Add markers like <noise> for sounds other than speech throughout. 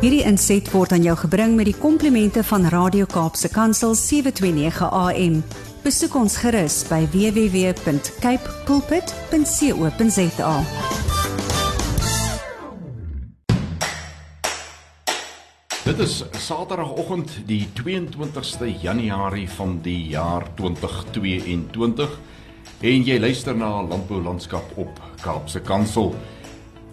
Hierdie inset word aan jou gebring met die komplimente van Radio Kaapse Kansel 729 AM. Besoek ons gerus by www.cape pulpit.co.za. Dit is Saterdagoggend die 22ste Januarie van die jaar 2022 en jy luister na Landbou Landskap op Kaapse Kansel.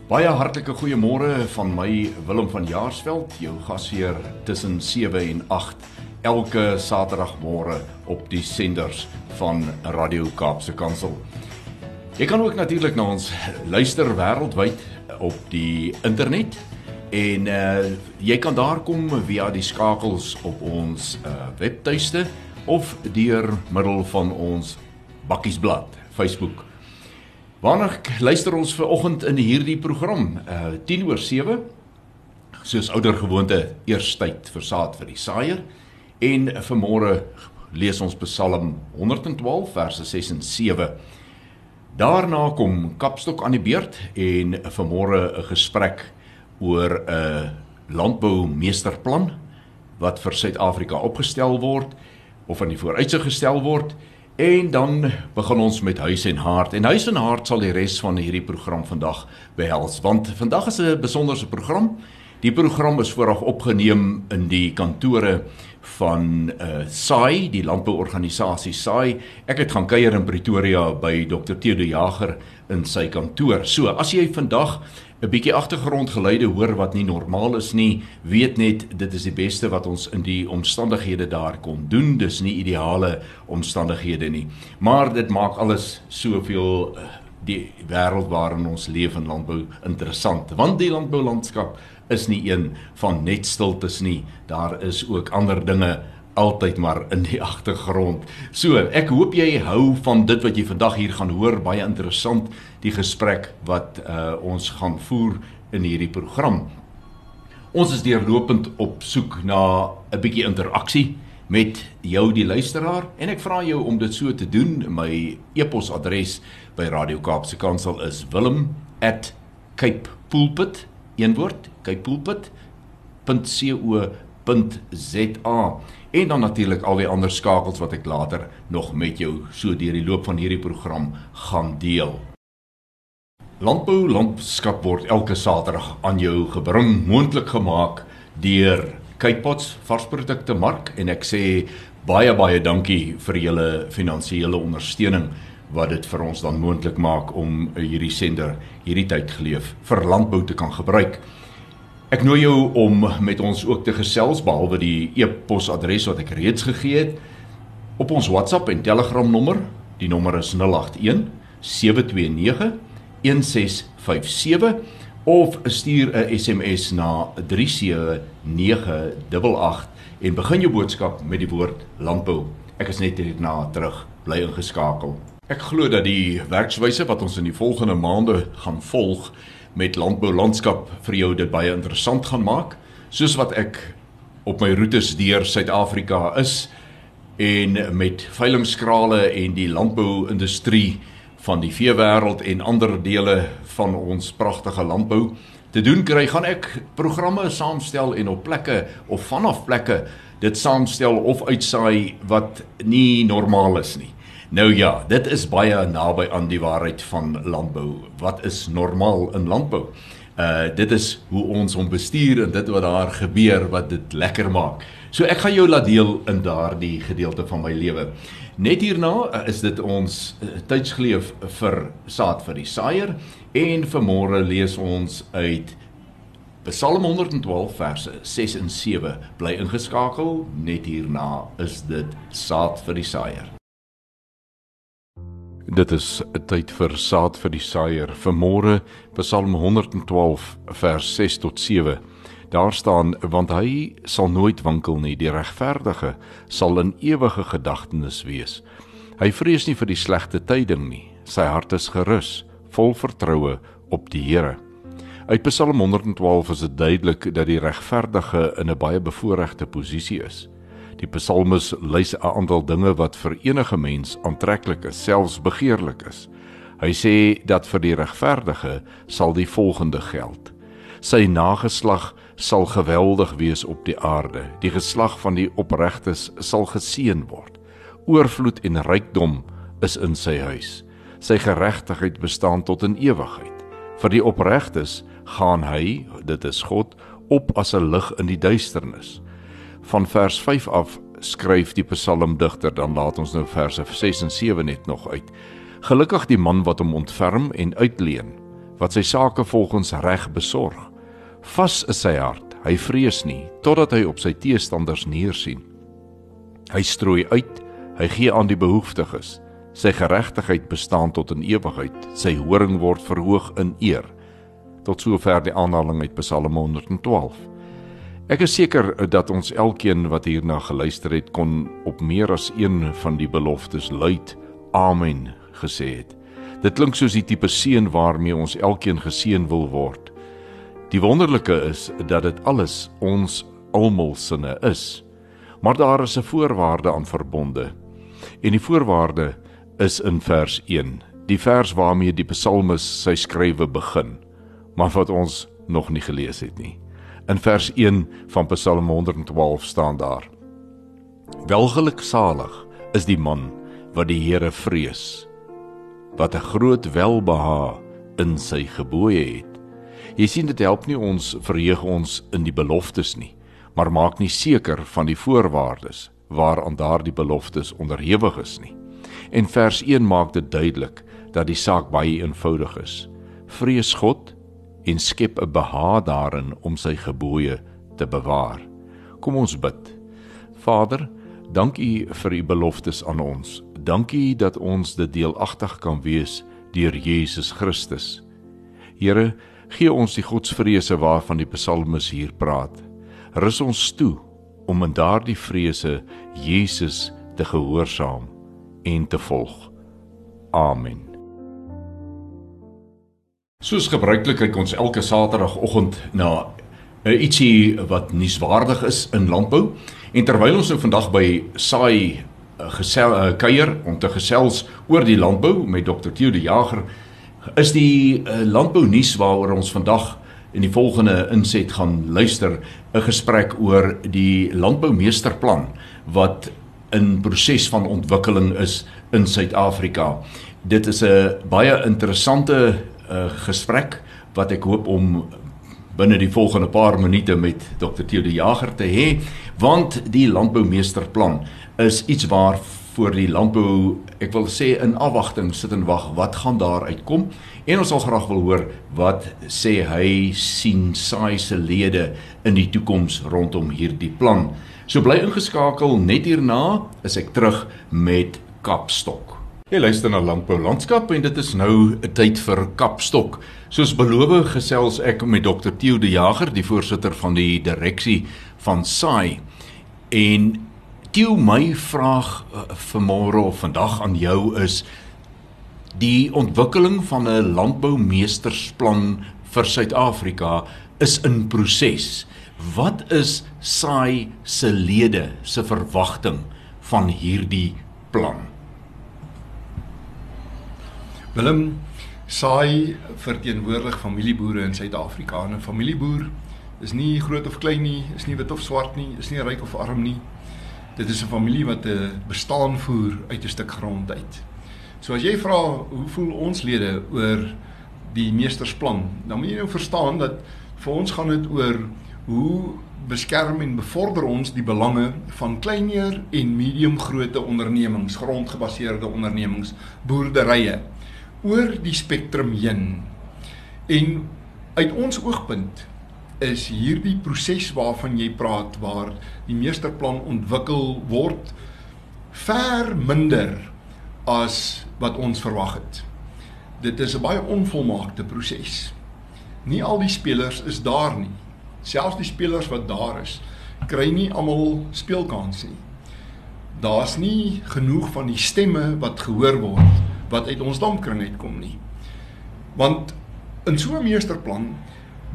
Baie hartlike goeiemôre van my Willem van Jaarsveld, jou gasheer tussen 7 en 8 elke Saterdagmôre op die senders van Radio Kaapse Kansel. Jy kan ook natuurlik na ons luister wêreldwyd op die internet En uh jy kan daar kom via die skakels op ons uh webtuiste of deur middel van ons bakkiesblad Facebook. Waarna luister ons ver oggend in hierdie program? Uh 10 oor 7 soos ouer gewoonte eers tyd vir saad vir die saaier. En vanmôre lees ons Psalm 112 verse 6 en 7. Daarna kom Kapstok aan die beurt en vanmôre 'n gesprek oor 'n landboumeesterplan wat vir Suid-Afrika opgestel word of aan die vooruitsig gestel word en dan begin ons met huis en hart. En huis en hart sal die res van hierdie program vandag behels want vandag is 'n besonderse program. Die program is vooraf opgeneem in die kantore van uh SAI die landbouorganisasie SAI ek het gaan kuier in Pretoria by Dr Theo de Jager in sy kantoor. So as jy vandag 'n bietjie agtergrondgeluide hoor wat nie normaal is nie, weet net dit is die beste wat ons in die omstandighede daar kon doen. Dis nie ideale omstandighede nie, maar dit maak alles soveel eh, die wêreld waarin ons leef in landbou interessant, want die landboulandskap is nie een van net stiltes nie. Daar is ook ander dinge altyd maar in die <laughs> agtergrond. So, ek hoop jy hou van dit wat jy vandag hier gaan hoor, baie interessant die gesprek wat uh, ons gaan voer in hierdie program. Ons is deurlopend op soek na 'n bietjie interaksie met jou die luisteraar en ek vra jou om dit so te doen. My e-posadres by Radio Kaapse Kansel is wilm@capepulpit een woord capepulpit.co.za en dan natuurlik al die ander skakels wat ek later nog met jou so deur die loop van hierdie program gaan deel. Landbou landskap word elke Saterdag aan jou gebring, moontlik gemaak deur Kypots varsprodukte mark en ek sê baie baie dankie vir julle finansiële ondersteuning wat dit vir ons dan moontlik maak om hierdie sender hierdie tyd geleef vir landbou te kan gebruik. Ek nooi jou om met ons ook te gesels behalwe die e-posadres wat ek reeds gegee het op ons WhatsApp en Telegram nommer. Die nommer is 081 729 1657 of stuur 'n SMS na 37988 en begin jou boodskap met die woord landbou. Ek is net hierna terug. Bly ingeskakel. Ek glo dat die werkswyse wat ons in die volgende maande gaan volg met landbou landskap vir jou dit baie interessant gaan maak soos wat ek op my roetes deur Suid-Afrika is en met veilingskrale en die landbou-industrie van die veewêreld en ander dele van ons pragtige landbou te doen kry gaan ek programme saamstel en op plekke of vanaf plekke dit saamstel of uitsaai wat nie normaal is nie Nou ja, dit is baie naby aan die waarheid van landbou. Wat is normaal in landbou? Uh dit is hoe ons hom bestuur en dit wat daar gebeur wat dit lekker maak. So ek gaan jou laat deel in daardie gedeelte van my lewe. Net hierna uh, is dit ons uh, tydsgeleef vir saad vir die saaier en vanmôre lees ons uit Psalm 112 verse 6 en 7. Bly ingeskakel, net hierna is dit saad vir die saaier. Dit is 'n tyd vir saad vir die saaier. Vanmôre Psalm 112 vers 6 tot 7. Daar staan want hy sal nooit wankel nie, die regverdige sal in ewige gedagtenis wees. Hy vrees nie vir die slegte tyding nie. Sy hart is gerus, vol vertroue op die Here. Uit Psalm 112 is dit duidelik dat die regverdige in 'n baie bevoordeelde posisie is. Die psalmis lys 'n aantal dinge wat vir enige mens aantreklik is, selfs begeerlik is. Hy sê dat vir die regverdige sal die volgende geld: Sy nageslag sal geweldig wees op die aarde. Die geslag van die opregtes sal geseën word. Oorvloed en rykdom is in sy huis. Sy geregtigheid bestaan tot in ewigheid. Vir die opregtes gaan hy, dit is God, op as 'n lig in die duisternis. Van vers 5 af skryf die psalmdigter dan laat ons nou verse 6 en 7 net nog uit. Gelukkig die man wat hom ontferm en uitleen, wat sy sake volgens reg besorg. Vas is sy hart, hy vrees nie totdat hy op sy teestanders neersien. Hy strooi uit, hy gee aan die behoeftiges. Sy geregtigheid bestaan tot in ewigheid. Sy horing word verhoog in eer. Tot sover die aanhaling uit Psalm 112. Ek is seker dat ons elkeen wat hierna geluister het kon op meer as een van die beloftes luid amen gesê het. Dit klink soos die tipe seën waarmee ons elkeen geseën wil word. Die wonderlike is dat dit alles ons almal sinne is. Maar daar is 'n voorwaarde aan verbonde. En die voorwaarde is in vers 1, die vers waarmee die psalmis sy skrywe begin, maar wat ons nog nie gelees het nie. In vers 1 van Psalm 112 staan daar: Welgeluksalig is die man wat die Here vrees, wat 'n groot welbehae in sy gebooie het. Jy sien dit help nie ons verheug ons in die beloftes nie, maar maak nie seker van die voorwaardes waaraan daardie beloftes onderhewig is nie. En vers 1 maak dit duidelik dat die saak baie eenvoudig is. Vrees God en skep 'n behaag daarin om sy gebooie te bewaar. Kom ons bid. Vader, dankie vir u beloftes aan ons. Dankie dat ons dit deelagtig kan wees deur Jesus Christus. Here, Gee ons die godsvrese waarvan die psalmis hier praat. Rus ons toe om in daardie vrese Jesus te gehoorsaam en te volg. Amen. Soos gebruiklik kyk ons elke Saterdagoggend na uh, ietsie wat nuuswaardig is in landbou en terwyl ons nou vandag by saai uh, gesel uh, kuier om te gesels oor die landbou met Dr. Theo de Jager is die uh, landbou nuus waaroor ons vandag in die volgende inset gaan luister 'n gesprek oor die landboumeesterplan wat in proses van ontwikkeling is in Suid-Afrika. Dit is 'n baie interessante uh, gesprek wat ek hoop om binne die volgende paar minute met Dr. Theo de Jager te hê want die landboumeesterplan is iets waar voor die landbou ek wil sê in afwagting sit en wag wat gaan daar uitkom en ons sal graag wil hoor wat sê hy sien saai se lede in die toekoms rondom hierdie plan. So bly ingeskakel net hierna is ek terug met Kapstok. Jy luister na Landbou Landskap en dit is nou 'n tyd vir Kapstok. Soos beloof gesels ek met Dr Theo de Jager, die voorsitter van die direksie van SAI. En Tieu my vraag uh, vanmôre of vandag aan jou is die ontwikkeling van 'n landboumeestersplan vir Suid-Afrika is in proses. Wat is SAI se lede se verwagting van hierdie plan? Willem SAI verteenwoordig familieboere in Suid-Afrika. 'n Familieboer is nie groot of klein nie, is nie wit of swart nie, is nie ryk of arm nie. Dit is 'n familie wat 'n bestaan voer uit 'n stuk grond uit. So as jy vra hoe voel ons lede oor die meestersplan, dan moet jy nou verstaan dat vir ons gaan dit oor hoe beskerm en bevorder ons die belange van kleiner en medium grootte ondernemings, grondgebaseerde ondernemings, boerderye oor die spektrum heen. En uit ons oogpunt is hierdie proses waarvan jy praat waar die meesterplan ontwikkel word ver minder as wat ons verwag het. Dit is 'n baie onvolmaakte proses. Nie al die spelers is daar nie. Selfs die spelers wat daar is, kry nie almal speelkans nie. Daar's nie genoeg van die stemme wat gehoor word wat uit ons dampkring uitkom nie. Want in so 'n meesterplan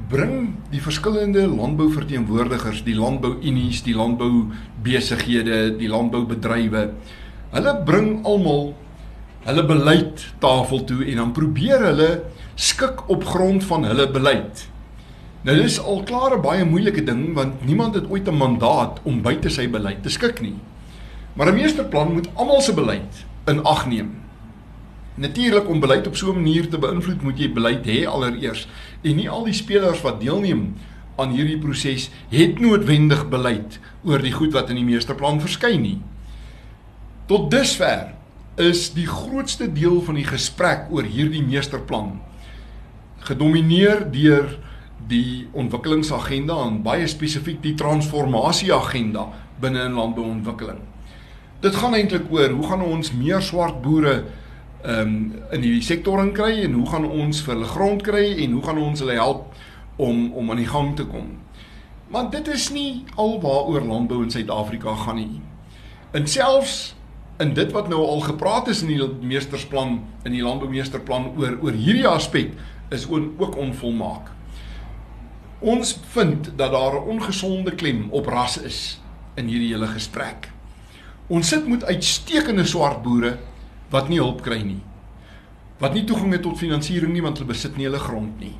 bring die verskillende landbouverteenwoordigers, die landbouunies, die landboubesighede, die landboubedrywe, hulle bring almal hulle beleid tafel toe en dan probeer hulle skik op grond van hulle beleid Nou dis al klaar 'n baie moeilike ding want niemand het ooit 'n mandaat om buite sy beleid te skik nie. Maar 'n meesterplan moet almal se beleid in ag neem. Natuurlik om beleid op so 'n manier te beïnvloed, moet jy beleid hê allereers. En nie al die spelers wat deelneem aan hierdie proses het noodwendig beleid oor die goed wat in die meesterplan verskyn nie. Tot dusver is die grootste deel van die gesprek oor hierdie meesterplan gedomeineer deur die ontwikkelingsagenda en baie spesifiek die transformasieagenda binne in landbouontwikkeling. Dit gaan eintlik oor hoe gaan ons meer swart boere ehm um, in die sektor in kry en hoe gaan ons vir hulle grond kry en hoe gaan ons hulle help om om aan die gang te kom. Want dit is nie alwaaroor landbou in Suid-Afrika gaan nie. En selfs in dit wat nou al gepraat is in die meestersplan in die landboumeesterplan oor oor hierdie aspek is ook onvolmaak. Ons vind dat daar 'n ongesonde klem op ras is in hierdie hele gesprek. Ons sit met uitstekende swart boere wat nie hulp kry nie. Wat nie toegang het tot finansiering nie want hulle besit nie hulle grond nie.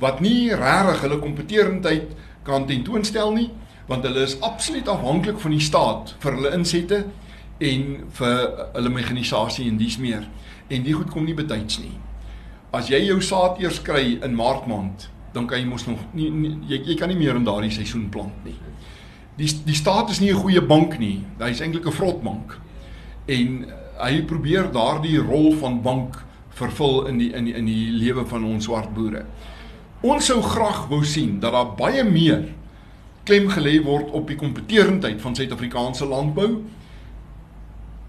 Wat nie regtig hulle kompetitiwiteit kan tentoonstel nie want hulle is absoluut afhanklik van die staat vir hulle insette en vir hulle mekanisasie en dies meer. En die goed kom nie betyds nie. As jy jou saad eers kry in Maart maand, dan kan jy mos nog nie, nie jy, jy kan nie meer in daardie seisoen plant nie. Die die staat is nie 'n goeie bank nie. Hy's eintlik 'n vrotbank. En hy probeer daardie rol van bank vervul in die in die in die lewe van ons swart boere. Ons sou graag wou sien dat daar baie meer klem gelê word op die kompetitiwiteit van Suid-Afrikaanse landbou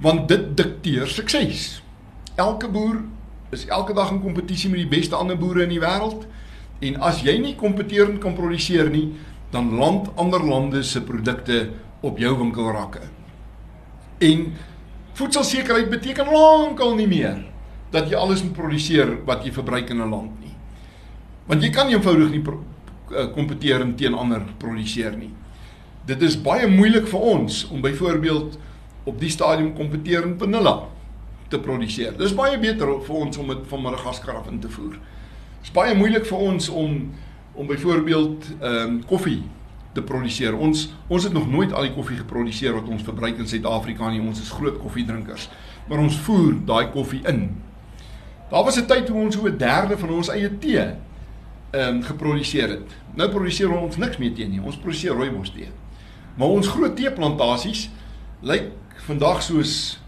want dit dikteer sukses. Elke boer is elke dag in kompetisie met die beste ander boere in die wêreld en as jy nie kompetitief kan produseer nie, dan land ander lande se produkte op jou winkelrakke. En Voedselsekerheid beteken lankal nie meer dat jy alles moet produseer wat jy verbruik in 'n land nie. Want jy kan eenvoudig nie eh, kompeteer teen ander produseer nie. Dit is baie moeilik vir ons om byvoorbeeld op die stadium kompeteer in vanilla te produseer. Dis baie beter vir ons om dit van Madagaskar af in te voer. Dit is baie moeilik vir ons om om byvoorbeeld ehm um, koffie te produseer. Ons ons het nog nooit al die koffie geproduseer wat ons verbruik in Suid-Afrika nie. Ons is groot koffiedrinkers. Maar ons voer daai koffie in. Daar was 'n tyd toe ons so 'n derde van ons eie tee ehm um, geproduseer het. Nou produseer ons niks meer tee nie. Ons produseer rooibos tee. Maar ons groot teeplantasies lyk vandag soos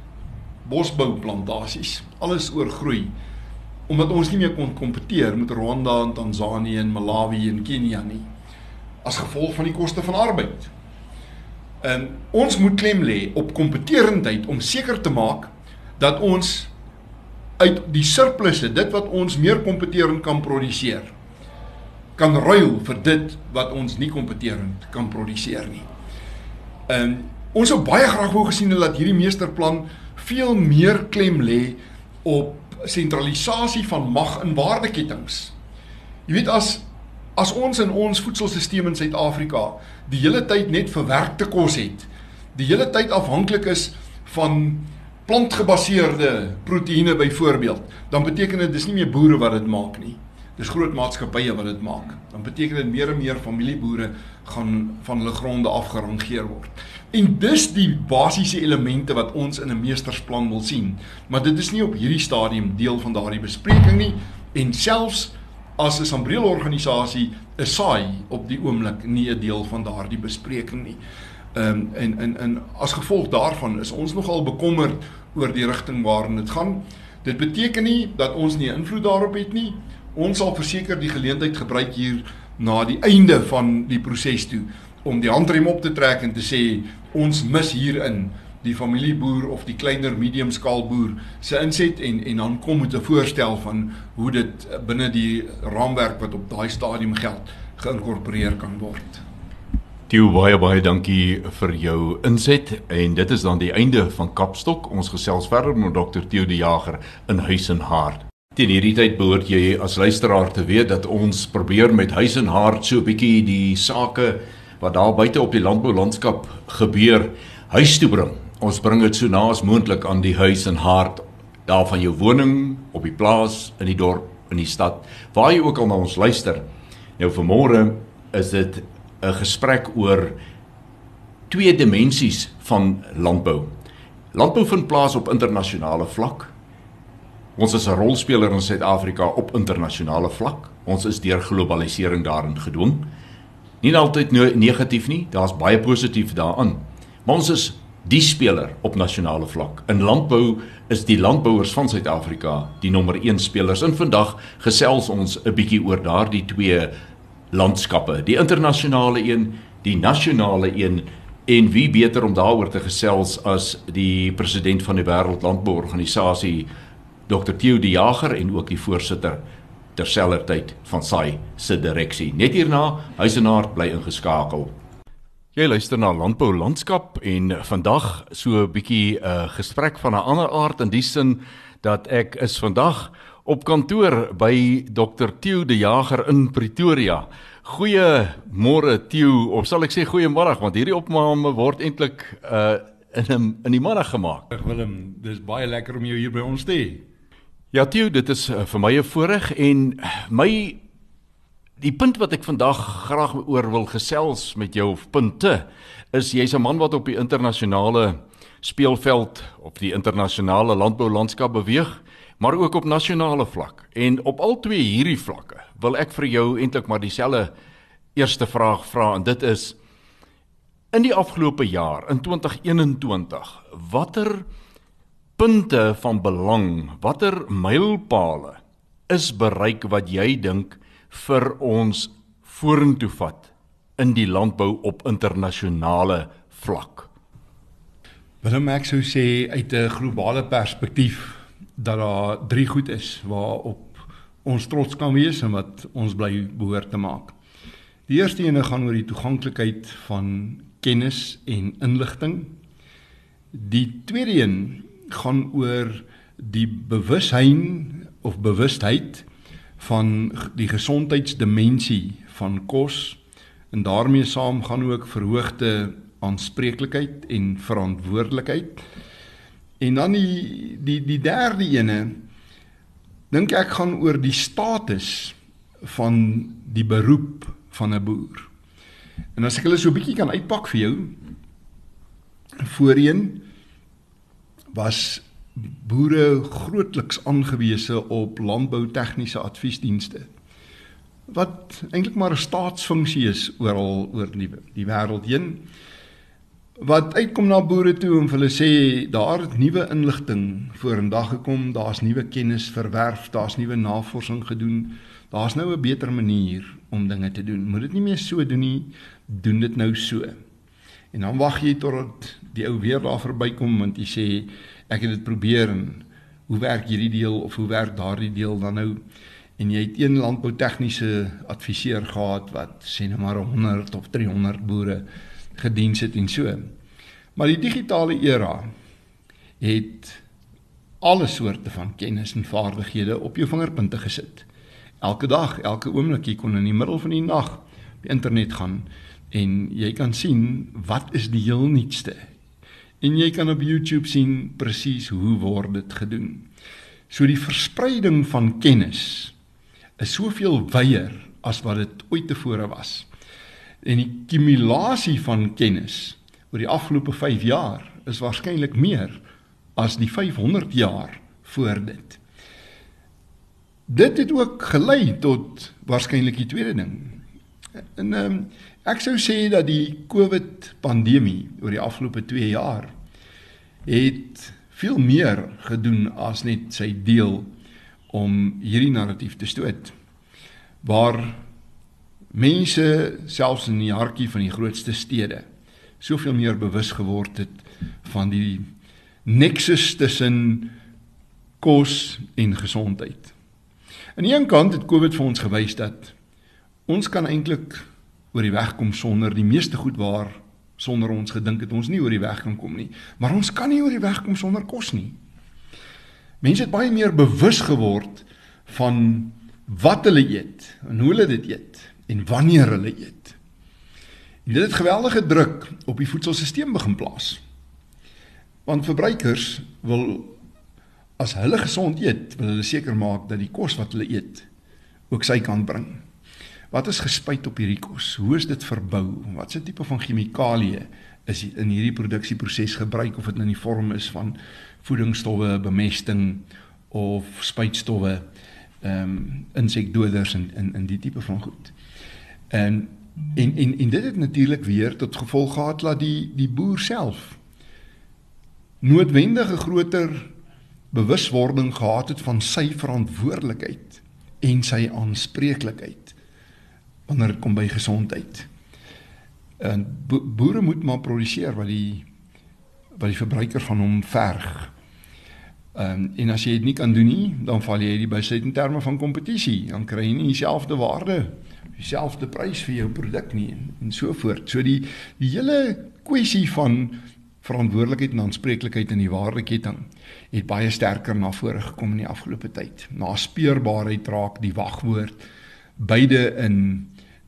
bosbouplantasies. Alles oorgroei omdat ons nie meer kon kompeteer met Rwanda en Tansanië en Malawi en Kenia nie as gevolg van die koste van arbeid. En ons moet klem lê op kompetitiwiteit om seker te maak dat ons uit die surplusse, dit wat ons meer kompetitief kan produseer, kan ruil vir dit wat ons nie kompetitief kan produseer nie. En ons sou baie graag wou gesien het dat hierdie meesterplan veel meer klem lê op sentralisasie van mag in waardeketings. Jy weet as As ons in ons voedselstelsel in Suid-Afrika die hele tyd net verwerkte kos het, die hele tyd afhanklik is van plantgebaseerde proteïene byvoorbeeld, dan beteken dit dis nie meer boere wat dit maak nie. Dis groot maatskappye wat dit maak. Dan beteken dit meer en meer familieboere gaan van hulle gronde afgerangeer word. En dis die basiese elemente wat ons in 'n meestersplan wil sien. Maar dit is nie op hierdie stadium deel van daardie bespreking nie en selfs as 'n sambreel organisasie is saai op die oomblik nie 'n deel van daardie bespreking nie. Ehm um, en en en as gevolg daarvan is ons nogal bekommerd oor die rigting waarin dit gaan. Dit beteken nie dat ons nie invloed daarop het nie. Ons sal verseker die geleentheid gebruik hier na die einde van die proses toe om die handrem op te trek en te sê ons mis hierin die familieboer of die kleiner medium skaal boer se inset en en dan kom met 'n voorstel van hoe dit binne die raamwerk wat op daai stadium geld geïnkorporeer kan word. Tio baie baie dankie vir jou inset en dit is dan die einde van Kapstok. Ons gesels verder met Dr. Tio die Jager in Huis en Hart. Teen hierdie tyd behoort jy as luisteraar te weet dat ons probeer met Huis en Hart so 'n bietjie die sake wat daar buite op die landboulandskap gebeur huis toe bring ons bring dit so na as moontlik aan die huis en hart daar van jou woning op die plaas in die dorp in die stad waar jy ook al na ons luister Nou vanmôre is dit 'n gesprek oor twee dimensies van landbou. Landbou vind plaas op internasionale vlak. Ons is 'n rolspeler in Suid-Afrika op internasionale vlak. Ons is deur globalisering daarin gedwing. Nie altyd negatief nie, daar's baie positief daaraan. Ons is die speler op nasionale vlak. In landbou is die landbouers van Suid-Afrika die nommer 1 spelers. En vandag gesels ons 'n bietjie oor daardie twee landskappe, die internasionale een, die nasionale een en wie beter om daaroor te gesels as die president van die Wêreldlandbouorganisasie Dr. Theo De Jager en ook die voorsitter terselfdertyd van SAI se direksie. Net hierna, Huisenaar bly ingeskakel. Jy luister na Landbou Landskap en vandag so 'n bietjie 'n uh, gesprek van 'n ander aard in die sin dat ek is vandag op kantoor by Dr Theo De Jager in Pretoria. Goeiemôre Theo, of sal ek sê goeiemôre want hierdie opname word eintlik uh in in die middag gemaak. Willem, dis baie lekker om jou hier by ons te hê. Ja Theo, dit is uh, vir my 'n voorreg en my die punt wat ek vandag graag oor wil gesels met jou of punte is jy's 'n man wat op die internasionale speelveld op die internasionale landboulandskap beweeg maar ook op nasionale vlak. En op al twee hierdie vlakke wil ek vir jou eintlik maar dieselfde eerste vraag vra en dit is in die afgelope jaar in 2021 watter punte van belang, watter mylpale is bereik wat jy dink vir ons vorentoe vat in die landbou op internasionale vlak. Willem ek sou sê uit 'n globale perspektief dat daar drie goed is waarop ons trots kan wees en wat ons bly behoort te maak. Die eerste ene gaan oor die toeganklikheid van kennis en inligting. Die tweede een gaan oor die bewussyn of bewustheid van die gesondheidsdimensie van kos en daarmee saam gaan ook verhoogde aanspreeklikheid en verantwoordelikheid. En dan die die die derde ene dink ek gaan oor die status van die beroep van 'n boer. En as ek hulle so 'n bietjie kan uitpak vir jou voorheen was boere grootliks aangewese op landbou tegniese adviesdienste wat eintlik maar 'n staatsfunksie is oral oor die die wêreld heen wat uitkom na boere toe en hulle sê daar het nuwe inligting vorendag gekom, daar's nuwe kennis verwerf, daar's nuwe navorsing gedoen. Daar's nou 'n beter manier om dinge te doen. Moet dit nie meer so doen nie, doen dit nou so. En dan wag jy totdat die ou weer daar verbykom want jy sê ek het dit probeer en hoe werk hierdie deel of hoe werk daardie deel dan nou? En jy het een landbou tegniese adviseur gehad wat sê net maar 100 of 300 boere gediens het en so. Maar die digitale era het alle soorte van kennis en vaardighede op jou vingerpunte gesit. Elke dag, elke oomblik jy kon in die middel van die nag op die internet gaan en jy kan sien wat is die heel nuutste. En jy kan op YouTube sien presies hoe word dit gedoen. So die verspreiding van kennis is soveel wyeer as wat dit ooit tevore was en die kumulasie van kennis oor die afgelope 5 jaar is waarskynlik meer as die 500 jaar voor dit. Dit het ook gelei tot waarskynlik die tweede ding. En ehm um, ek sou sê dat die COVID pandemie oor die afgelope 2 jaar het veel meer gedoen as net sy deel om hierdie narratief te stoot waar mense selfs in die hartjie van die grootste stede soveel meer bewus geword het van die nexus tussen kos en gesondheid. Aan die een kant het Covid vir ons gewys dat ons kan eintlik oor die weg kom sonder die meeste goed waar sonder ons gedink het ons nie oor die weg kan kom nie, maar ons kan nie oor die weg kom sonder kos nie. Mense het baie meer bewus geword van wat hulle eet en hoe hulle dit eet en wanneer hulle eet. En dit het geweldige druk op die voedselstelsel begin plaas. Want verbruikers wil as hulle gesond eet, wil hulle seker maak dat die kos wat hulle eet ook sy kant bring. Wat is gespuit op hierdie kos? Hoe is dit verbou? Wat se tipe van chemikalieë is in hierdie produksieproses gebruik of dit nou in die vorm is van voedingsstowwe, bemesting of spuitstowwe, ehm um, insekdoders en in in die tipe van goed. En en en, en dit het natuurlik weer tot gevolg gehad dat die die boer self noodwendige groter bewuswording gehad het van sy verantwoordelikheid en sy aanspreeklikheid wanneer dit kom by gesondheid. En boere moet maar produseer wat die wat die verbruiker van hom verg. Um, en as jy dit nie kan doen nie, dan val jy die besluit in terme van kompetisie. Dan kry jy nie dieselfde waarde, dieselfde prys vir jou produk nie en, en so voort. So die die hele kwessie van verantwoordelikheid en aanspreeklikheid in die waardeketting het baie sterker na vore gekom in die afgelope tyd. Naspeurbaarheid raak die wagwoord beide in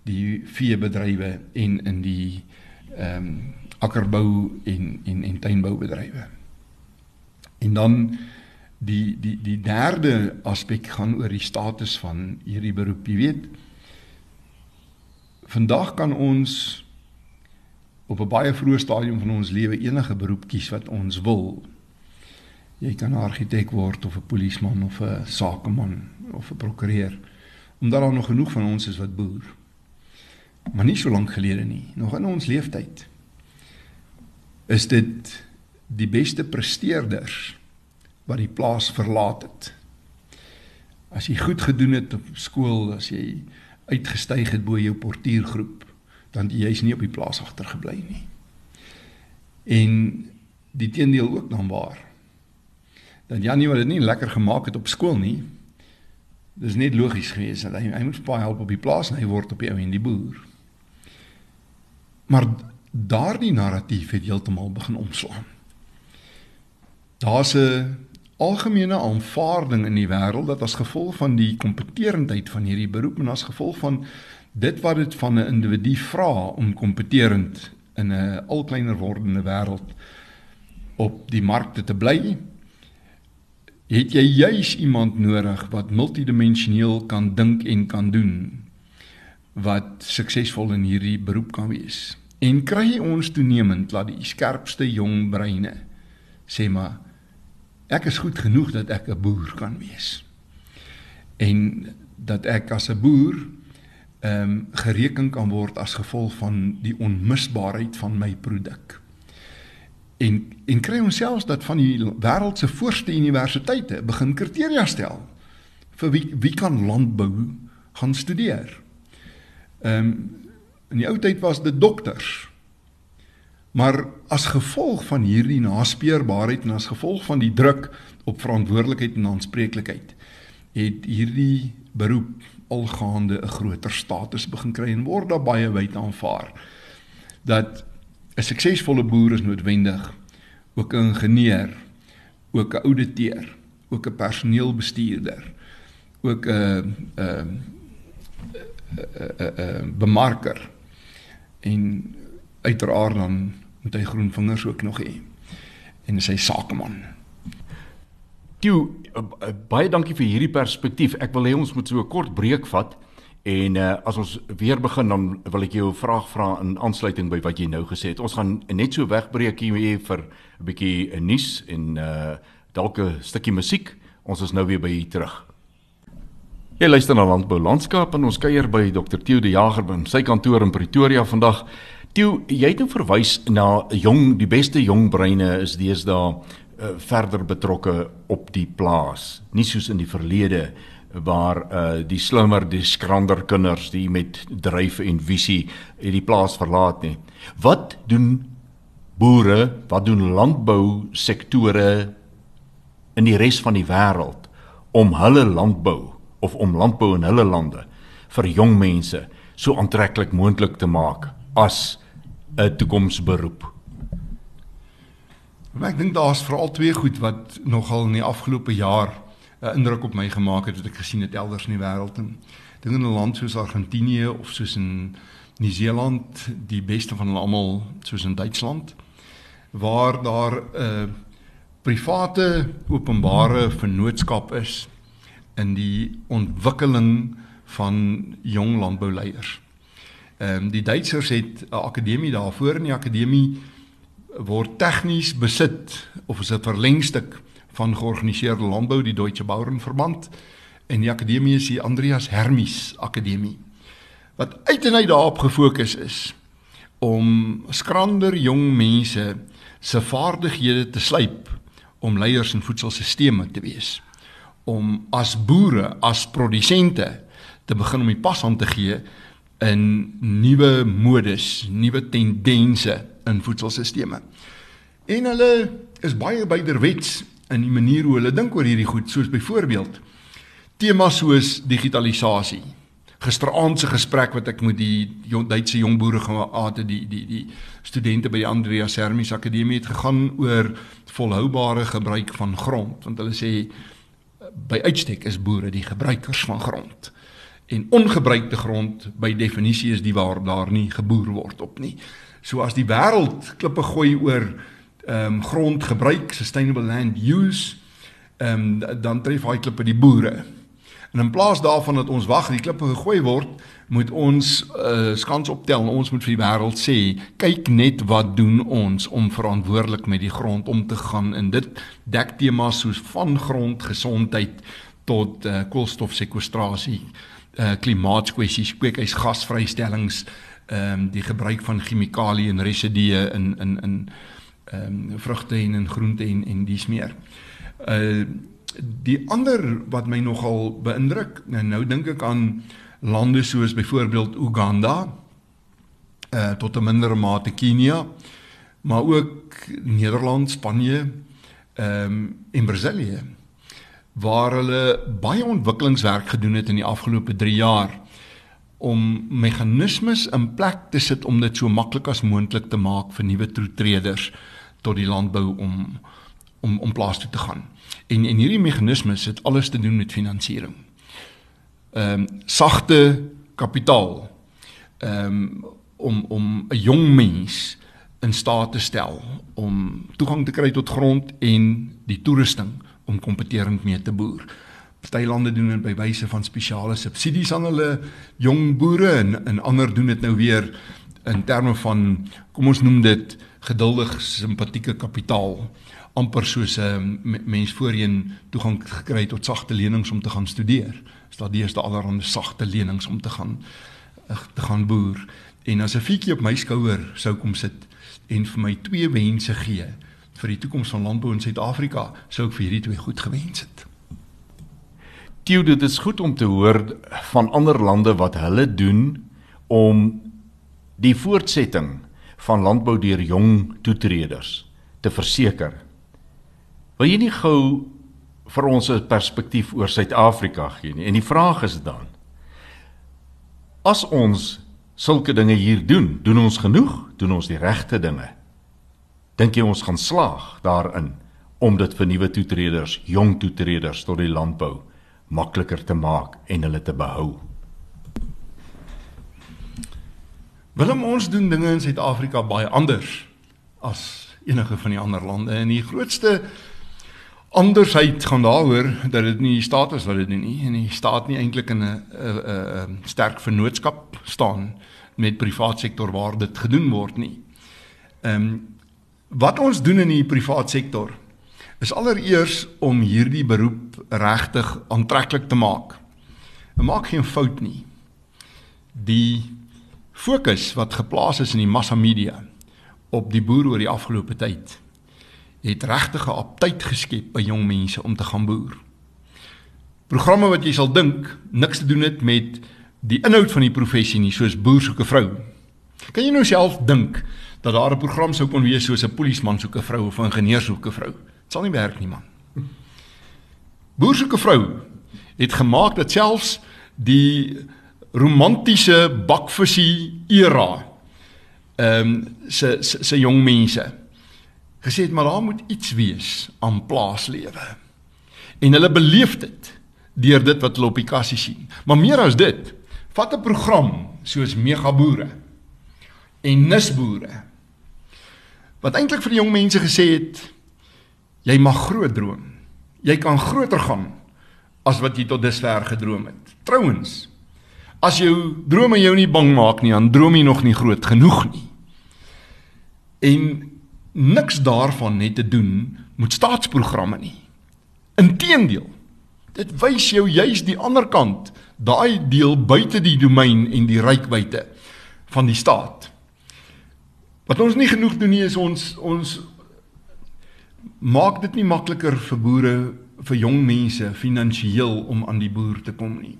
die veebedrywe en in die ehm um, akkerbou en en en tuinboubedrywe. En dan die die die derde aspek gaan oor die status van hierdie beroep. Jy weet vandag kan ons op 'n baie vroeë stadium van ons lewe enige beroep kies wat ons wil. Jy kan 'n argitek word of 'n polisieman of 'n sakeman of 'n prokureur omdat daar nog genoeg van ons is wat boer. Maar nie so lank gelede nie, nog in ons leeftyd is dit die beste presteerders wat die plaas verlaat het. As jy goed gedoen het op skool, as jy uitgestyg het bo jou portuïergroep, dan jy's nie op die plaas agtergebly nie. En die teendeel ook dan waar. Dan Janie wat dit nie lekker gemaak het op skool nie. Dis net logies geweest dat hy hy moet baie help op die plaas en hy word op die ou en die boer. Maar daardie narratief het heeltemal begin omslaan. Daar's 'n algemene aanvaarding in die wêreld dat as gevolg van die kompeterendheid van hierdie beroep en as gevolg van dit wat dit van 'n individu vra om kompeterend in 'n al kleiner wordende wêreld op die markte te bly het jy juis iemand nodig wat multidimensioneel kan dink en kan doen wat suksesvol in hierdie beroep kan wees en kry ons toenemend dat die skerpste jong breine sê maar ek is goed genoeg dat ek 'n boer kan wees en dat ek as 'n boer ehm um, gereken kan word as gevolg van die onmisbaarheid van my produk. En en kry ons selfs dat van die wêreld se voorste universiteite begin kriteria stel vir wie wie kan landbou gaan studeer. Ehm um, in die ou tyd was dit dokters. Maar as gevolg van hierdie naspeurbaarheid en as gevolg van die druk op verantwoordelikheid en aanspreeklikheid het hierdie beroep algaande 'n groter status begin kry en word daar baie wyd aanvaar dat 'n suksesvolle boer is noodwendig ook 'n ingenieur, ook 'n ouditeur, ook 'n personeelbestuurder, ook 'n 'n 'n bemarker en uiteraard dan moet hy groen vingers ook nog hê en sy sakeman. Toe uh, baie dankie vir hierdie perspektief. Ek wil hê ons moet so 'n kort breek vat en uh, as ons weer begin dan wil ek jou 'n vraag vra in aansluiting by wat jy nou gesê het. Ons gaan net so wegbreek hier vir 'n bietjie 'n nuus en uh dalk 'n stukkie musiek. Ons is nou weer by hier terug. Jy luister na Landbou Landskap en ons kuier by Dr. Theo de Jager by sy kantoor in Pretoria vandag. Theo, jy het nou verwys na jong, die beste jong breine is deesdae uh, verder betrokke op die plaas, nie soos in die verlede waar uh die slimmer die skrander kinders die met dryf en visie het die plaas verlaat nie. Wat doen boere, wat doen landbou sektore in die res van die wêreld om hulle landbou of om landbou in hulle lande vir jong mense so aantreklik moontlik te maak as 'n toekomsberoep? Maar ek dink daar's veral twee goed wat nogal in die afgelope jaar 'n uh, indruk op my gemaak het wat ek gesien het elders in die wêreld. Dink in 'n land soos Argentinië of soos in Nieu-Seeland, die beste van hulle almal soos in Duitsland waar daar 'n uh, private openbare vennootskap is in die ontwikkeling van jong landbouleiers. Ehm um, die Duitsers het 'n akademie daarvoor. En die akademie word tegnies besit of is 'n verlengstuk van georganiseerde landbou die Deutsche Bauernverband. En die akademie is die Andreas Hermies Akademie. Wat uit en uit daarop gefokus is om skrander jong mense se vaardighede te slyp om leiers in voedselstelsels te wees om as boere as produsente te begin om die pas aan te gee in nuwe modes, nuwe tendense in voedselstelsels. En hulle is baie byderwets in die manier hoe hulle dink oor hierdie goed, soos byvoorbeeld temas soos digitalisasie. Gisteraand se gesprek wat ek met die jong, Duitse jong boere gehad het, die die die studente by die Andreas Hermes Akademie het gegaan oor volhoubare gebruik van grond, want hulle sê by uitstek is boere die gebruikers van grond. En ongebruikte grond by definisie is die waar daar nie geboer word op nie. So as die wêreld klippe gooi oor ehm um, grondgebruik, sustainable land use, ehm um, dan tref hy klippe die boere. En in plaas daarvan dat ons wag die klippe gegooi word, moet ons uh, skans optel en ons moet vir die wêreld sê, kyk net wat doen ons om verantwoordelik met die grond om te gaan en dit dek temas soos van grondgesondheid tot uh, koolstofsekwestrasie, uh, klimaatskwessies, kweekhuisgasvrystellings, ehm um, die gebruik van chemikalieë en residue in in in ehm um, vrugte en in groente en en dis meer. Uh die ander wat my nogal beïndruk, nou, nou dink ek aan lande soos byvoorbeeld Uganda, uh tot 'n mindere mate Kenia, maar ook Nederland, Spanje, ehm um, en Brasilië waar hulle baie ontwikkelingswerk gedoen het in die afgelope 3 jaar om meganismes in plek te sit om dit so maklik as moontlik te maak vir nuwe toetreders tot die landbou om om om plaas toe te gaan. En en hierdie meganismes het alles te doen met finansiering. Ehm um, sagte kapitaal. Ehm um, om om 'n jong mens in staat te stel om toegang te kry tot grond en die toerusting om kompeterend mee te boer. Party lande doen dit by wyse van spesiale subsidies aan hulle jong boere en en ander doen dit nou weer in terme van kom ons noem dit geduldig simpatieke kapitaal amper soos 'n um, mens voorheen toegang gekry tot sagte lenings om te gaan studeer. Is daar deesdae allerhande sagte lenings om te gaan uh, te gaan boer. En as 'n fietjie op my skouer sou kom sit en vir my twee wense gee vir die toekoms van landbou in Suid-Afrika, sou ek vir hierdie twee goed gewens het. Tio, dit is goed om te hoor van ander lande wat hulle doen om die voortsetting van landbou deur jong toetreders te verseker. Wil jy nie gou vir ons 'n perspektief oor Suid-Afrika gee nie? En die vraag is dan: As ons sulke dinge hier doen, doen ons genoeg? Doen ons die regte dinge? Dink jy ons gaan slaag daarin om dit vir nuwe toetreders, jong toetreders tot die landbou makliker te maak en hulle te behou? Willem ons doen dinge in Suid-Afrika baie anders as enige van die ander lande en die grootste andersheid gaan daaroor dat dit nie die staat is wat dit doen nie en die staat nie eintlik in 'n 'n sterk vennootskap staan met privaat sektor waar dit gedoen word nie. Ehm um, wat ons doen in die privaat sektor is allereers om hierdie beroep regtig aantreklik te maak. Maak geen fout nie. Die fokus wat geplaas is in die massa media op die boer oor die afgelope tyd het regtig 'n aptyd geskep by jong mense om te gaan boer. Programme wat jy sal dink niks te doen het met die inhoud van die professie nie, soos boer soek 'n vrou. Kan jy nou self dink dat daar 'n program sou kon wees soos 'n polisieman soek 'n vrou of 'n ingenieur soek 'n vrou? Dit sal nie werk nie man. Boer soek 'n vrou het gemaak dat selfs die romantiese bakvisie era ehm um, se se jong mense gesê het maar daar moet iets wees aan plaaslewe. En hulle beleef dit deur dit wat hulle op die kassie sien. Maar meer as dit, vat 'n program soos Megaboere en Nisboere wat eintlik vir die jong mense gesê het jy mag groot droom. Jy kan groter gaan as wat jy tot dusver gedroom het. Trouwens, As jou drome jou nie bang maak nie, dan droom jy nog nie groot genoeg nie. En niks daarvan net te doen moet staatsprogramme nie. Inteendeel, dit wys jou juis die ander kant, daai deel buite die domein en die rykwyte van die staat. Wat ons nie genoeg doen nie is ons ons maak dit nie makliker vir boere vir jong mense finansiëel om aan die boer te kom nie.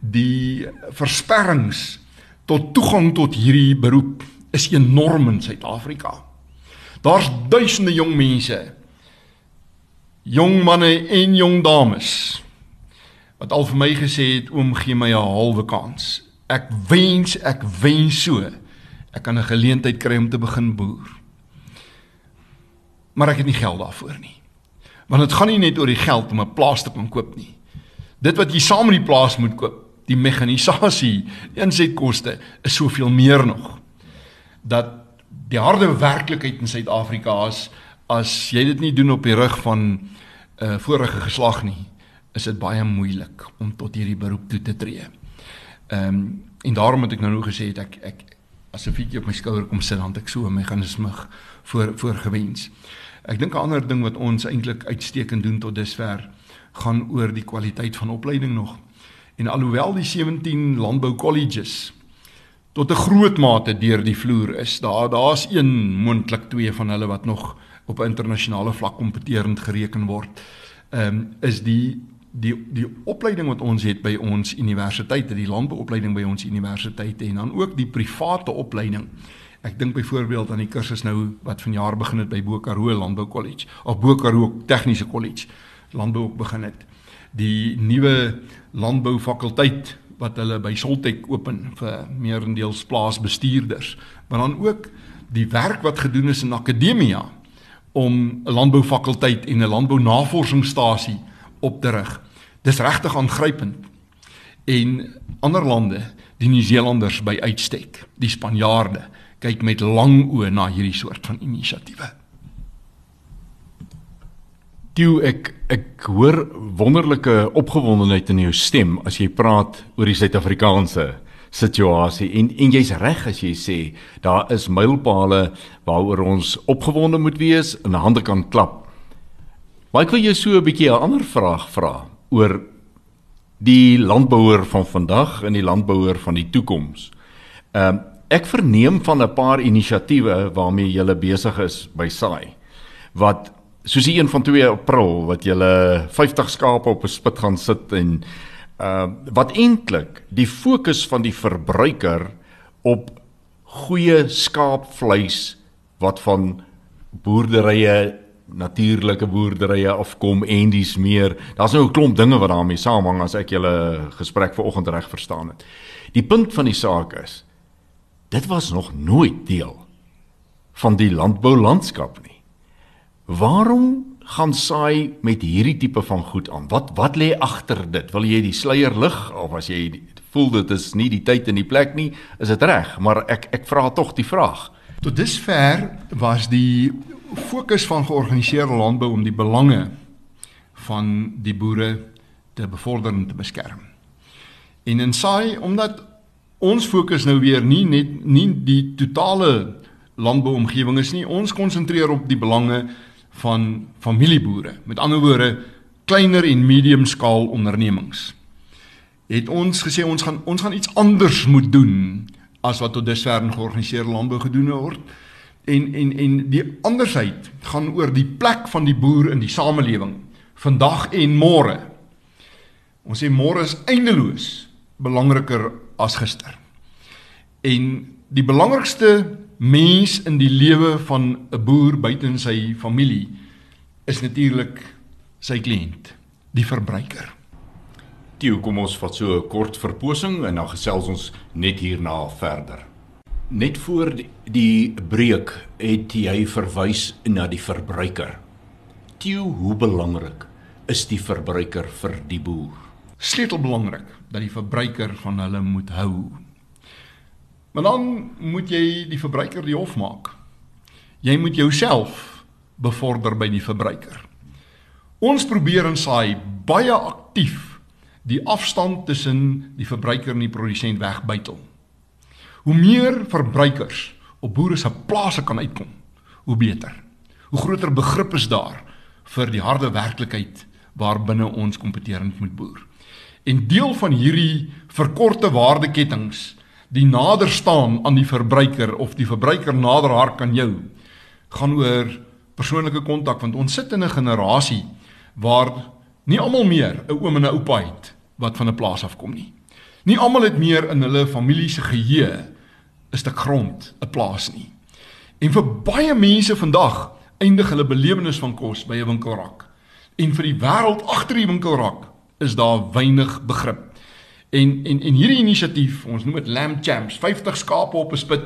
Die versperrings tot toegang tot hierdie beroep is enorm in Suid-Afrika. Daar's duisende jong mense, jong manne en jong dames wat al vir my gesê het oom gee my 'n halwe kans. Ek wens ek wens so ek kan 'n geleentheid kry om te begin boer. Maar ek het nie geld daarvoor nie. Want dit gaan nie net oor die geld om 'n plaas te kan koop nie. Dit wat jy saam met die plaas moet koop, die mekanisasie, die insetkoste is soveel meer nog. Dat die harde werklikheid in Suid-Afrika is as jy dit nie doen op die rug van 'n uh, vorige geslag nie, is dit baie moeilik om tot hierdie beroep toe te tree. Ehm um, en daarom het ek nou nog gesê ek ek as 'n fietjie op my skouer kom sit dan ek so my meganisme voor voorgewens. Ek dink 'n ander ding wat ons eintlik uitstekend doen tot dusver gaan oor die kwaliteit van opleiding nog. En alhoewel die 17 landbou colleges tot 'n groot mate deur die vloer is, daar daar's een moontlik twee van hulle wat nog op internasionale vlak kompeterend gereken word. Ehm um, is die die die opleiding wat ons het by ons universiteite, die landbouopleiding by ons universiteite en dan ook die private opleiding. Ek dink byvoorbeeld aan die kursus nou wat vanjaar begin het by Bokaroo Landbou College of Bokaroo Tegniese College landbou begin het. Die nuwe landbou fakulteit wat hulle by Soltech open vir meerendeels plaasbestuurders, maar dan ook die werk wat gedoen is in akademia om 'n landboufakulteit en 'n landbounavorsingsstasie op te rig. Dis regtig aangrypend. En ander lande, die Nieu-Seelanders by uitstek, die Spanjaarde, kyk met lang oë na hierdie soort van inisiatiewe. Toe ek ek hoor wonderlike opgewondenheid in jou stem as jy praat oor die Suid-Afrikaanse situasie en en jy's reg as jy sê daar is mylpale waaroor ons opgewonde moet wees en hande kan klap. Maar ek wil jou so 'n bietjie 'n ander vraag vra oor die landbouer van vandag en die landbouer van die toekoms. Ehm uh, ek verneem van 'n paar inisiatiewe waarmee jy besig is by Saai wat soos die een van 2 April wat jy 50 skape op 'n spit gaan sit en uh wat eintlik die fokus van die verbruiker op goeie skaapvleis wat van boerderye natuurlike boerderye afkom en dis meer. Daar's nou 'n klomp dinge wat daarmee saamhang as ek julle gesprek vanoggend reg verstaan het. Die punt van die saak is dit was nog nooit deel van die landboulandskap nie. Waarom gaan saai met hierdie tipe van goed aan? Wat wat lê agter dit? Wil jy die sluier lig of as jy voel dit is nie die tyd en die plek nie, is dit reg, maar ek ek vra tog die vraag. Tot dusver was die fokus van georganiseerde landbou om die belange van die boere te bevorder en te beskerm. En in saai omdat ons fokus nou weer nie net nie die totale landbouomgewing is nie, ons konsentreer op die belange van familieboere. Met ander woorde, kleiner en medium skaal ondernemings. Het ons gesê ons gaan ons gaan iets anders moet doen as wat tot dusver in georganiseerde landbou gedoen word en en en die andersheid gaan oor die plek van die boer in die samelewing vandag en môre. Ons sê môre is eindeloos belangriker as gister. En die belangrikste mens in die lewe van 'n boer buite in sy familie is natuurlik sy kliënt, die verbruiker. Toe kom ons vat so 'n kort verposing en dan gesels ons net hierna verder. Net voor die, die breek het jy verwys na die verbruiker. Tio, hoe belangrik is die verbruiker vir die boer? Sleutel belangrik dat die verbruiker van hulle moet hou. Maar dan moet jy die verbruiker die hof maak. Jy moet jouself bevorder by die verbruiker. Ons probeer en saai baie aktief die afstand tussen die verbruiker en die produsent wegbytel. Hoe meer verbruikers op boere se plase kan uitkom, hoe beter. Hoe groter begrip is daar vir die harde werklikheid waarbinne ons kompeterend moet boer. En deel van hierdie verkorte waardeketings, die nader staan aan die verbruiker of die verbruiker nader hark aan jou, gaan oor persoonlike kontak want ons sit in 'n generasie waar nie almal meer 'n oom en 'n oupa het wat van 'n plaas af kom nie. Nie almal het meer in hulle familie se geheue 'n stuk grond, 'n plaas nie. En vir baie mense vandag eindig hulle belewenis van kos by 'n winkelrak. En vir die wêreld agter die winkelrak is daar weinig begrip. En en en hierdie inisiatief, ons noem dit Lamb Champs, 50 skape op 'n spit,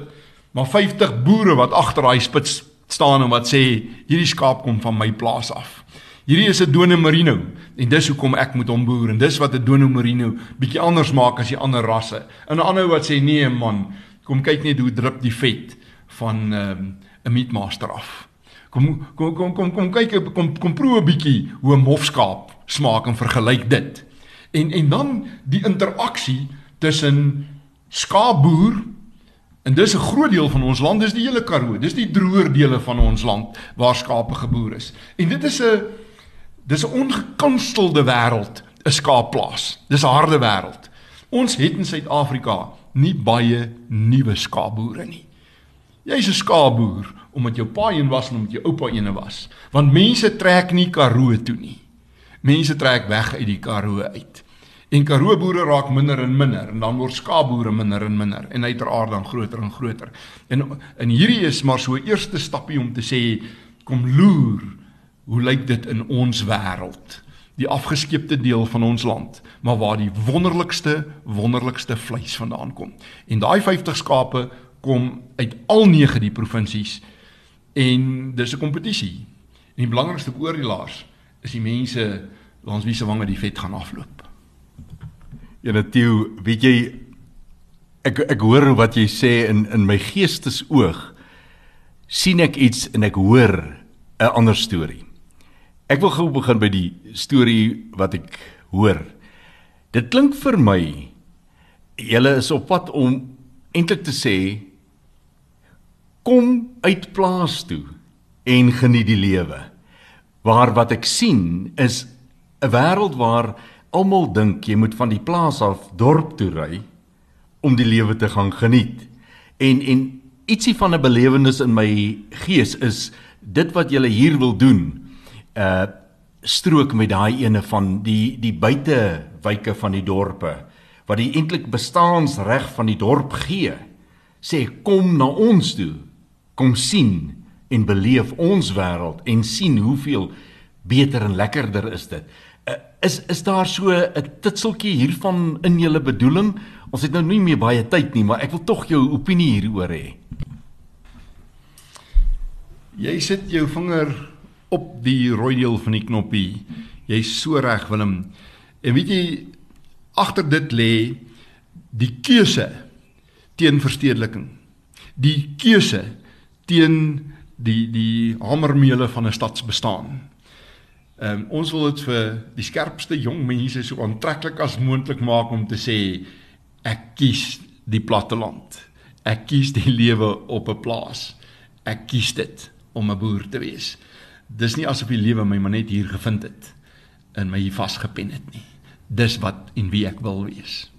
maar 50 boere wat agter daai spit staan en wat sê hierdie skaap kom van my plaas af. Hierdie is 'n Dono Merino en dis hoekom ek moet hom boer en dis wat 'n Dono Merino bietjie anders maak as die ander rasse. En 'n ander wat sê nee man, kom kyk net hoe drup die vet van 'n um, meatmaster af. Kom kom kom kom kom kyk kom kom proe 'n bietjie hoe 'n hofskaap smaak en vergelyk dit. En en dan die interaksie tussen skaapboer En dis 'n groot deel van ons land, dis die hele Karoo. Dis die droër dele van ons land waar skape geboer is. En dit is 'n dis 'n ongekunstelde wêreld, 'n skaapplaas. Dis 'n harde wêreld. Ons het in Suid-Afrika nie baie nuwe skaapboere nie. Jy's 'n skaapboer omdat jou pa een was en omdat jou oupa een was. Want mense trek nie Karoo toe nie. Mense trek weg uit die Karoo uit. En Karoo boere raak minder en minder en dan word skaapboere minder en minder en uiteraard dan groter en groter. En en hierdie is maar so 'n eerste stappie om te sê kom loer hoe lyk dit in ons wêreld? Die afgeskeepte deel van ons land, maar waar die wonderlikste wonderlikste vleis vandaan kom. En daai 50 skape kom uit al 9 die provinsies en dis 'n kompetisie. En die belangrikste oordeelaars is die mense langs wie se wange die vet gaan afloop. Ja Natio, weet jy ek ek hoor wat jy sê in in my geestesoog sien ek iets en ek hoor 'n ander storie. Ek wil gou begin by die storie wat ek hoor. Dit klink vir my julle is op pad om eintlik te sê kom uit plaas toe en geniet die lewe. Waar wat ek sien is 'n wêreld waar almal dink jy moet van die plaas af dorp toe ry om die lewe te gaan geniet. En en ietsie van 'n belewenis in my gees is dit wat jy hier wil doen. Uh strook met daai ene van die die buitewyke van die dorpe wat die eintlik bestaansreg van die dorp gee. Sê kom na ons toe. Kom sien en beleef ons wêreld en sien hoeveel beter en lekkerder is dit. Uh, is is daar so 'n titseltjie hiervan in julle bedoeling? Ons het nou nie meer baie tyd nie, maar ek wil tog jou opinie hieroor hê. Jy sit jou vinger op die rooi deel van die knoppie. Jy's so reg Willem. En weet jy agter dit lê die keuse teen verstedeliking. Die keuse teen die die hamermeule van 'n stadsbestaan. Ehm um, ons wil dit vir die skerpste jong mense so aantreklik as moontlik maak om te sê ek kies die platteland. Ek kies die lewe op 'n plaas. Ek kies dit om 'n boer te wees. Dis nie asof die lewe my maar net hier gevind het en my hier vasgepen het nie. Dis wat en wie ek wil wees.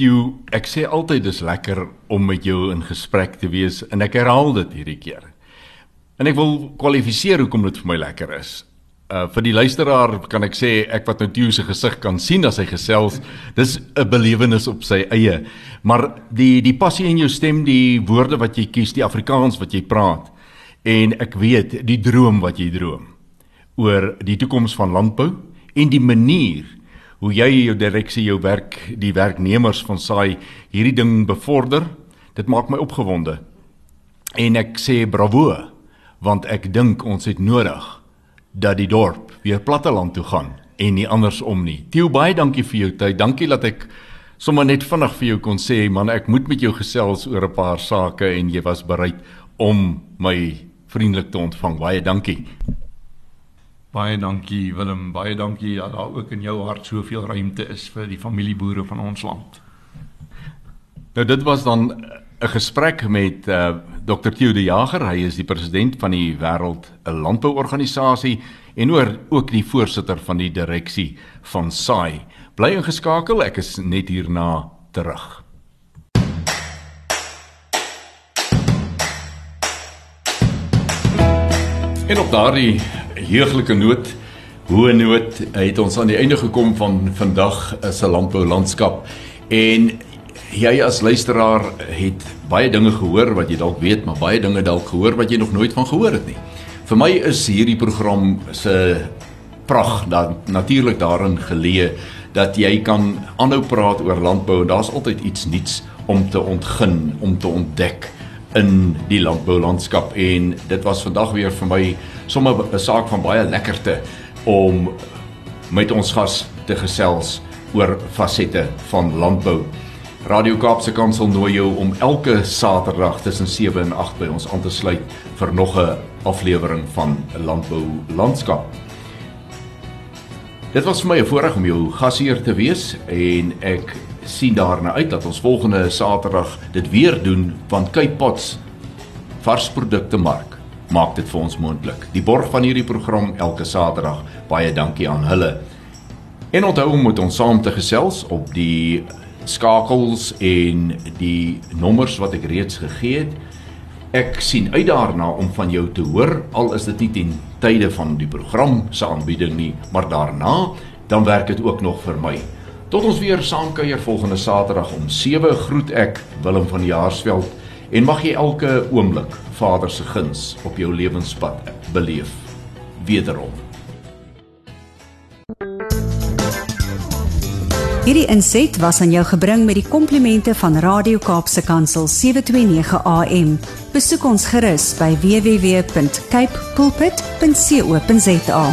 Jy ek sê altyd dis lekker om met jou in gesprek te wees en ek herhaal dit hierdie keer. En ek wil kwalifiseer hoekom dit vir my lekker is. Uh vir die luisteraar kan ek sê ek wat nou Theo se gesig kan sien as hy gesels, dis 'n belewenis op sy eie. Maar die die passie in jou stem, die woorde wat jy kies, die Afrikaans wat jy praat en ek weet die droom wat jy droom oor die toekoms van landbou en die manier hoe jy jou direksie jou werk die werknemers van saai hierdie ding bevorder dit maak my opgewonde en ek sê bravo want ek dink ons het nodig dat die dorp weer platteland toe gaan en nie andersom nie. Theo baie dankie vir jou tyd. Dankie dat ek sommer net vinnig vir jou kon sê man ek moet met jou gesels oor 'n paar sake en jy was bereid om my vriendelik te ontvang. Baie dankie. Baie dankie Willem, baie dankie dat daar ook in jou hart soveel ruimte is vir die familieboere van ons land. Nou dit was dan 'n gesprek met uh, Dr. Theo de Jager, hy is die president van die Wêreld Landbouorganisasie en oor ook die voorsitter van die direksie van SAI. Bly ingeskakel, ek is net hierna terug. En op daardie heuglike noot, hoë noot, het ons aan die einde gekom van vandag se landbou landskap. En jy as luisteraar het baie dinge gehoor wat jy dalk weet, maar baie dinge dalk gehoor wat jy nog nooit van gehoor het nie. Vir my is hierdie program se pragt dan natuurlik daarin geleë dat jy kan aanhou praat oor landbou en daar's altyd iets nuuts om te ontgin, om te ontdek in die landboulandskap en dit was vandag weer vir my sommer 'n saak van baie lekkerte om met ons gas te gesels oor fasette van landbou. Radio Kaapse Kansel nooi jou om elke Saterdag tussen 7 en 8 by ons aan te sluit vir nog 'n aflewering van Landbou Landskap. Dit was vir my 'n voorreg om jou gasheer te wees en ek sien daarna uit dat ons volgende Saterdag dit weer doen want Cape Pots varsprodukte mark maak dit vir ons moontlik. Die borg van hierdie program elke Saterdag. Baie dankie aan hulle. En onthou om met ons saam te gesels op die skakels en die nommers wat ek reeds gegee het. Ek sien uit daarna om van jou te hoor al is dit nie ten tye van die program se aanbieding nie, maar daarna dan werk dit ook nog vir my. Tot ons weer saamkuier volgende Saterdag om 7 groet ek Willem van Jaarsveld en mag jy elke oomblik Vader se guns op jou lewenspad beleef. Wederom. Hierdie inset was aan jou gebring met die komplimente van Radio Kaapse Kansel 729 AM. Besoek ons gerus by www.cape pulpit.co.za.